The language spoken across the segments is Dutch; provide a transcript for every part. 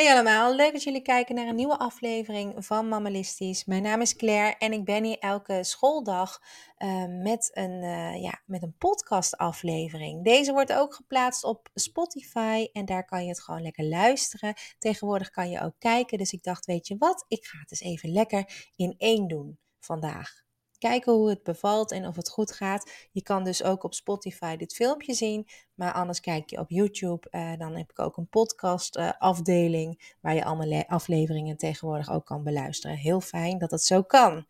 Hey allemaal, leuk dat jullie kijken naar een nieuwe aflevering van Mammalistisch. Mijn naam is Claire en ik ben hier elke schooldag uh, met, een, uh, ja, met een podcastaflevering. Deze wordt ook geplaatst op Spotify en daar kan je het gewoon lekker luisteren. Tegenwoordig kan je ook kijken, dus ik dacht, weet je wat, ik ga het eens even lekker in één doen vandaag kijken hoe het bevalt en of het goed gaat. Je kan dus ook op Spotify dit filmpje zien, maar anders kijk je op YouTube. Uh, dan heb ik ook een podcast uh, afdeling waar je allemaal afleveringen tegenwoordig ook kan beluisteren. Heel fijn dat het zo kan.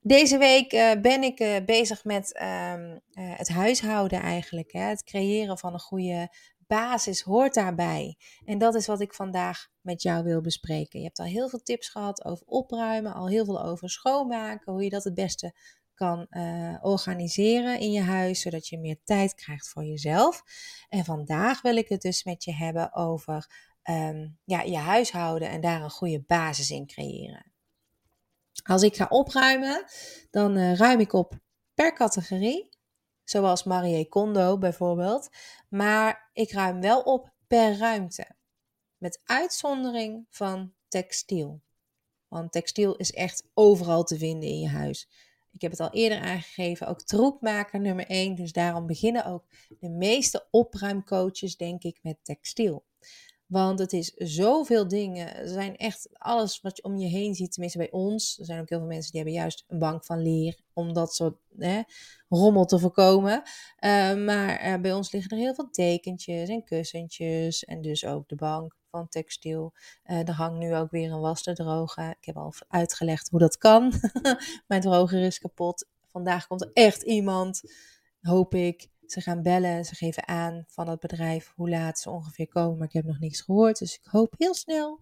Deze week uh, ben ik bezig met ehm, het huishouden eigenlijk. Hè? Het creëren van een goede basis hoort daarbij. En dat is wat ik vandaag met jou wil bespreken. Je hebt al heel veel tips gehad over opruimen, al heel veel over schoonmaken, hoe je dat het beste kan uh, organiseren in je huis, zodat je meer tijd krijgt voor jezelf. En vandaag wil ik het dus met je hebben over um, ja, je huishouden en daar een goede basis in creëren. Als ik ga opruimen, dan uh, ruim ik op per categorie zoals Marie Kondo bijvoorbeeld. Maar ik ruim wel op per ruimte. Met uitzondering van textiel. Want textiel is echt overal te vinden in je huis. Ik heb het al eerder aangegeven, ook troepmaker nummer 1. Dus daarom beginnen ook de meeste opruimcoaches, denk ik, met textiel. Want het is zoveel dingen. Er zijn echt alles wat je om je heen ziet, tenminste bij ons. Er zijn ook heel veel mensen die hebben juist een bank van leer om dat soort hè, rommel te voorkomen. Uh, maar uh, bij ons liggen er heel veel tekentjes en kussentjes en dus ook de bank van textiel. Uh, er hangt nu ook weer een was te drogen. Ik heb al uitgelegd hoe dat kan. Mijn droger is kapot. Vandaag komt er echt iemand, hoop ik, ze gaan bellen, ze geven aan van het bedrijf hoe laat ze ongeveer komen, maar ik heb nog niks gehoord, dus ik hoop heel snel.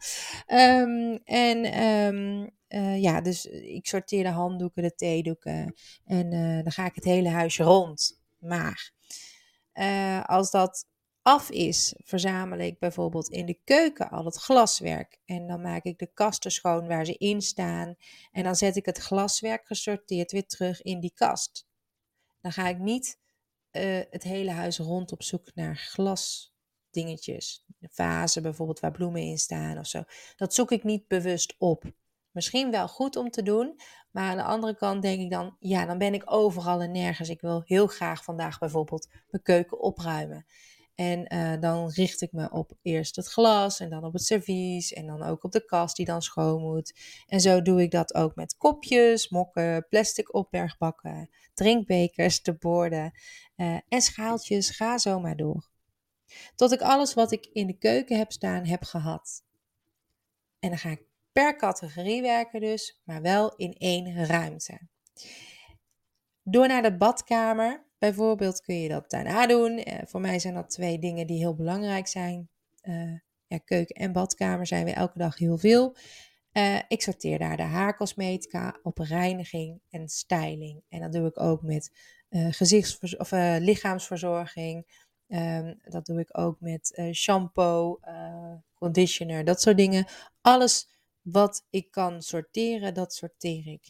Um, en um, uh, ja, dus ik sorteer de handdoeken, de theedoeken en uh, dan ga ik het hele huisje rond. Maar uh, als dat af is, verzamel ik bijvoorbeeld in de keuken al het glaswerk. En dan maak ik de kasten schoon waar ze in staan. En dan zet ik het glaswerk gesorteerd weer terug in die kast. Dan ga ik niet uh, het hele huis rond op zoek naar glasdingetjes. Vazen bijvoorbeeld waar bloemen in staan of zo. Dat zoek ik niet bewust op. Misschien wel goed om te doen, maar aan de andere kant denk ik dan, ja, dan ben ik overal en nergens. Ik wil heel graag vandaag bijvoorbeeld mijn keuken opruimen. En uh, dan richt ik me op eerst het glas en dan op het servies en dan ook op de kast die dan schoon moet. En zo doe ik dat ook met kopjes, mokken, plastic opbergbakken, drinkbekers, de borden uh, en schaaltjes. Ga zo maar door. Tot ik alles wat ik in de keuken heb staan heb gehad. En dan ga ik per categorie werken dus, maar wel in één ruimte. Door naar de badkamer Bijvoorbeeld kun je dat daarna doen. Uh, voor mij zijn dat twee dingen die heel belangrijk zijn. Uh, ja, keuken en badkamer zijn we elke dag heel veel. Uh, ik sorteer daar de haarcosmetica op reiniging en styling. En dat doe ik ook met gezichts- of lichaamsverzorging. Um, dat doe ik ook met shampoo, conditioner, dat soort dingen. Alles wat ik kan sorteren, dat sorteer ik.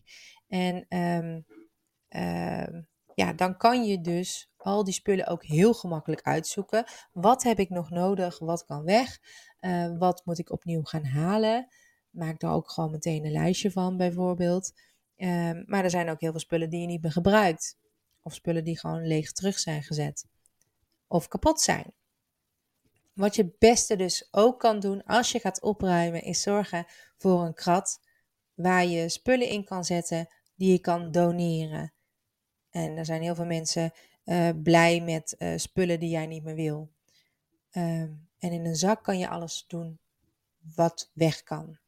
En um, ja, dan kan je dus al die spullen ook heel gemakkelijk uitzoeken. Wat heb ik nog nodig? Wat kan weg? Uh, wat moet ik opnieuw gaan halen? Maak daar ook gewoon meteen een lijstje van, bijvoorbeeld. Uh, maar er zijn ook heel veel spullen die je niet meer gebruikt. Of spullen die gewoon leeg terug zijn gezet. Of kapot zijn. Wat je het beste dus ook kan doen als je gaat opruimen, is zorgen voor een krat waar je spullen in kan zetten die je kan doneren. En er zijn heel veel mensen uh, blij met uh, spullen die jij niet meer wil. Uh, en in een zak kan je alles doen wat weg kan.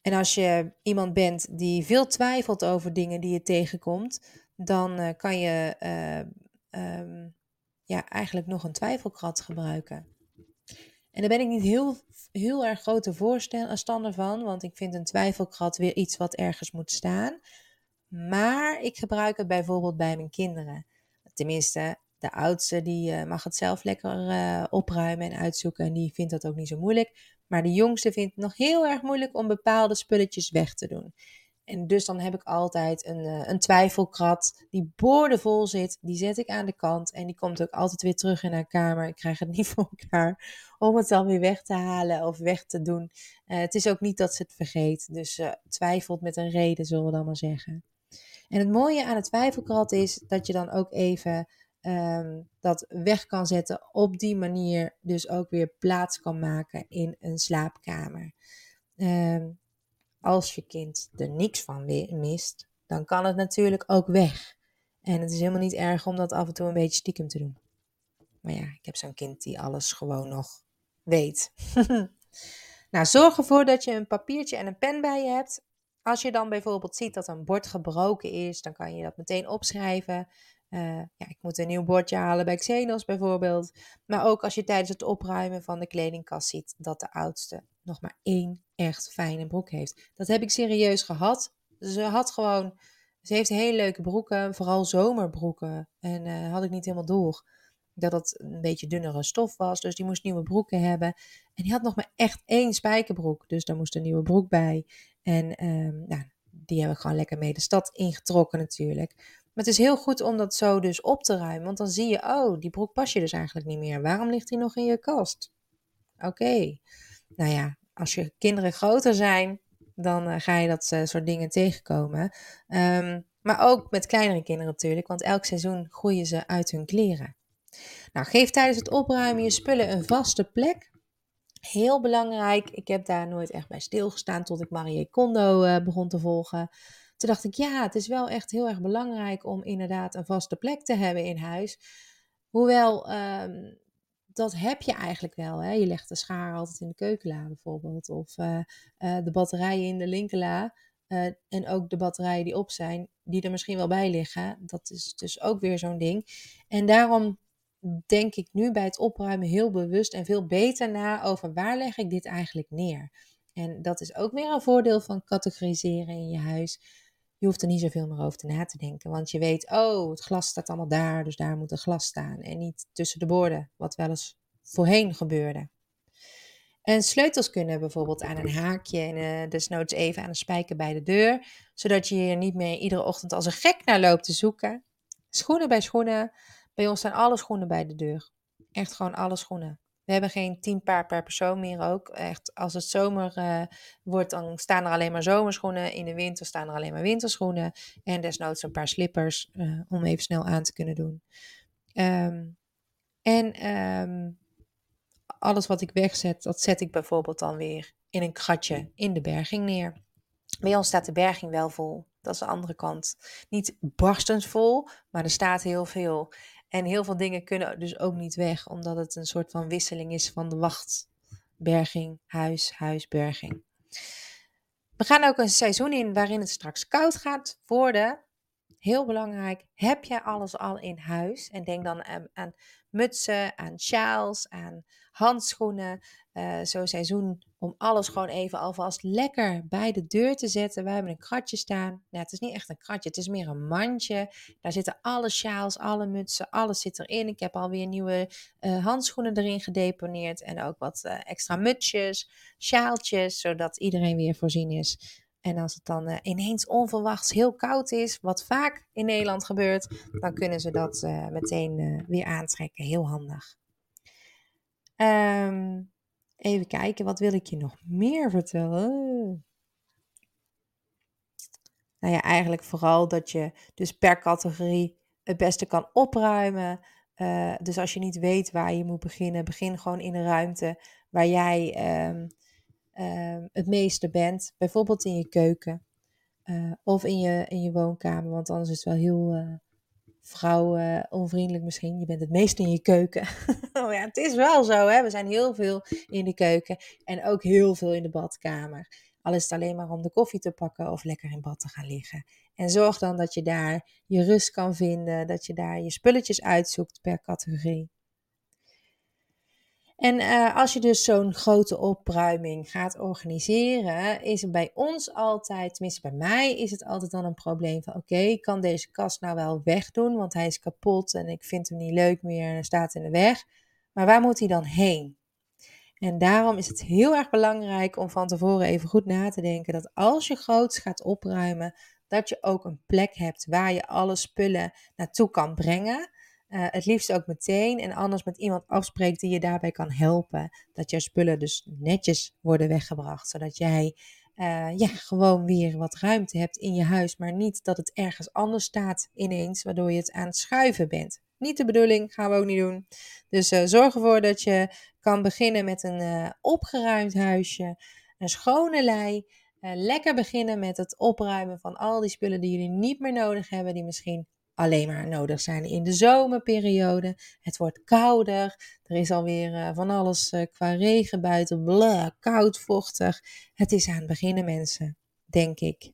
En als je iemand bent die veel twijfelt over dingen die je tegenkomt, dan uh, kan je um, ja, eigenlijk nog een twijfelkrat gebruiken. En daar ben ik niet heel, heel erg grote voorstander van, want ik vind een twijfelkrat weer iets wat ergens moet staan. Maar ik gebruik het bijvoorbeeld bij mijn kinderen. Tenminste, de oudste die uh, mag het zelf lekker uh, opruimen en uitzoeken en die vindt dat ook niet zo moeilijk. Maar de jongste vindt het nog heel erg moeilijk om bepaalde spulletjes weg te doen. En dus dan heb ik altijd een, uh, een twijfelkrat die boordevol zit. Die zet ik aan de kant en die komt ook altijd weer terug in haar kamer. Ik krijg het niet voor elkaar om het dan weer weg te halen of weg te doen. Het is ook niet dat ze het vergeet. Dus twijfelt met een reden, zullen we dan maar zeggen. En het mooie aan het twijfelkrat is dat je dan ook even um, dat weg kan zetten. Op die manier dus ook weer plaats kan maken in een slaapkamer. Um, als je kind er niks van mist, dan kan het natuurlijk ook weg. En het is helemaal niet erg om dat af en toe een beetje stiekem te doen. Maar ja, ik heb zo'n kind die alles gewoon nog weet. nou, zorg ervoor dat je een papiertje en een pen bij je hebt. Als je dan bijvoorbeeld ziet dat een bord gebroken is, dan kan je dat meteen opschrijven. Uh, ja, ik moet een nieuw bordje halen bij Xenos bijvoorbeeld. Maar ook als je tijdens het opruimen van de kledingkast ziet dat de oudste nog maar één echt fijne broek heeft. Dat heb ik serieus gehad. Ze had gewoon, ze heeft hele leuke broeken, vooral zomerbroeken. En uh, had ik niet helemaal door dat het een beetje dunnere stof was. Dus die moest nieuwe broeken hebben. En die had nog maar echt één spijkerbroek. Dus daar moest een nieuwe broek bij. En nou, die hebben we gewoon lekker mee de stad ingetrokken natuurlijk. Maar het is heel goed om dat zo dus op te ruimen. Want dan zie je, oh, die broek pas je dus eigenlijk niet meer. Waarom ligt die nog in je kast? Oké. Nou ja, als je kinderen groter zijn, dan uh, ga je dat uh, soort dingen tegenkomen. Um, maar ook met kleinere kinderen natuurlijk, want elk seizoen groeien ze uit hun kleren. Nou, geef tijdens het opruimen je spullen een vaste plek. Heel belangrijk. Ik heb daar nooit echt bij stilgestaan tot ik Marie Kondo uh, begon te volgen. Toen dacht ik, ja, het is wel echt heel erg belangrijk om inderdaad een vaste plek te hebben in huis. Hoewel um, dat heb je eigenlijk wel. Hè? Je legt de schaar altijd in de keukenla bijvoorbeeld. Of uh, uh, de batterijen in de linkerla. En ook de batterijen die op zijn, die er misschien wel bij liggen. Dat is dus ook weer zo'n ding. En daarom denk ik nu bij het opruimen heel bewust en veel beter na over waar leg ik dit eigenlijk neer. En dat is ook weer een voordeel van categoriseren in je huis. Je hoeft er niet zoveel meer over te na te denken. Want je weet, oh, het glas staat allemaal daar, dus daar moet een glas staan. En niet tussen de borden, wat wel eens voorheen gebeurde. En sleutels kunnen bijvoorbeeld aan een haakje en uh, desnoods even aan een spijker bij de deur. Zodat je hier niet meer iedere ochtend als een gek naar loopt te zoeken. Schoenen bij schoenen. Bij ons staan alle schoenen bij de deur. Echt gewoon alle schoenen. We hebben geen tien paar per persoon meer ook. Echt, als het zomer uh, wordt, dan staan er alleen maar zomerschoenen. In de winter staan er alleen maar winterschoenen. En desnoods een paar slippers uh, om even snel aan te kunnen doen. Um, en um, alles wat ik wegzet, dat zet ik bijvoorbeeld dan weer in een kratje in de berging neer. Bij ons staat de berging wel vol. Dat is de andere kant. Niet barstens vol, maar er staat heel veel. En heel veel dingen kunnen dus ook niet weg, omdat het een soort van wisseling is van de wacht. Berging, huis, huis, berging. We gaan ook een seizoen in waarin het straks koud gaat worden. Heel belangrijk, heb jij alles al in huis? En denk dan aan, aan mutsen, aan sjaals, aan handschoenen. Uh, Zo'n seizoen om alles gewoon even alvast lekker bij de deur te zetten. We hebben een kratje staan. Nou, het is niet echt een kratje, het is meer een mandje. Daar zitten alle sjaals, alle mutsen, alles zit erin. Ik heb alweer nieuwe uh, handschoenen erin gedeponeerd. En ook wat uh, extra mutsjes, sjaaltjes, zodat iedereen weer voorzien is. En als het dan ineens onverwachts heel koud is, wat vaak in Nederland gebeurt, dan kunnen ze dat meteen weer aantrekken. Heel handig. Um, even kijken, wat wil ik je nog meer vertellen? Nou ja, eigenlijk vooral dat je dus per categorie het beste kan opruimen. dus als je niet weet waar je moet beginnen, begin gewoon in een ruimte waar jij um, uh, het meeste bent. Bijvoorbeeld in je keuken uh, of in je, in je woonkamer. Want anders is het wel heel uh, vrouwenonvriendelijk misschien. Je bent het meest in je keuken. oh ja, het is wel zo. Hè? We zijn heel veel in de keuken en ook heel veel in de badkamer. Al is het alleen maar om de koffie te pakken of lekker in bad te gaan liggen. En zorg dan dat je daar je rust kan vinden, dat je daar je spulletjes uitzoekt per categorie. En uh, als je dus zo'n grote opruiming gaat organiseren, is het bij ons altijd, tenminste bij mij, is het altijd dan een probleem van oké, okay, kan deze kast nou wel wegdoen, want hij is kapot en ik vind hem niet leuk meer en hij staat in de weg. Maar waar moet hij dan heen? En daarom is het heel erg belangrijk om van tevoren even goed na te denken dat als je groots gaat opruimen, dat je ook een plek hebt waar je alle spullen naartoe kan brengen. Uh, het liefst ook meteen en anders met iemand afspreekt die je daarbij kan helpen. Dat je spullen dus netjes worden weggebracht, zodat jij uh, ja, gewoon weer wat ruimte hebt in je huis, maar niet dat het ergens anders staat ineens, waardoor je het aan het schuiven bent. Niet de bedoeling, gaan we ook niet doen. Dus uh, zorg ervoor dat je kan beginnen met een opgeruimd huisje, een schone lei. lekker beginnen met het opruimen van al die spullen die jullie niet meer nodig hebben, die misschien alleen maar nodig zijn in de zomerperiode. Het wordt kouder. Er is alweer uh, van alles uh, qua regen buiten. Blah, koud, vochtig. Het is aan het beginnen, mensen, denk ik.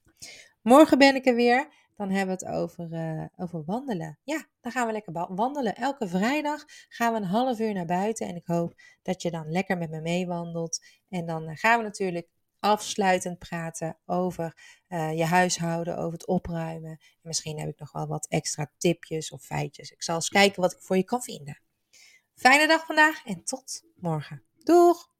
Morgen ben ik er weer. Dan hebben we het over, uh, over wandelen. Ja, dan gaan we lekker wandelen. Elke vrijdag gaan we een half uur naar buiten. En ik hoop dat je dan lekker met me meewandelt. En dan gaan we natuurlijk afsluitend praten over uh, je huishouden, over het opruimen. En misschien heb ik nog wel wat extra tipjes of feitjes. Ik zal eens kijken wat ik voor je kan vinden. Fijne dag vandaag en tot morgen. Doeg!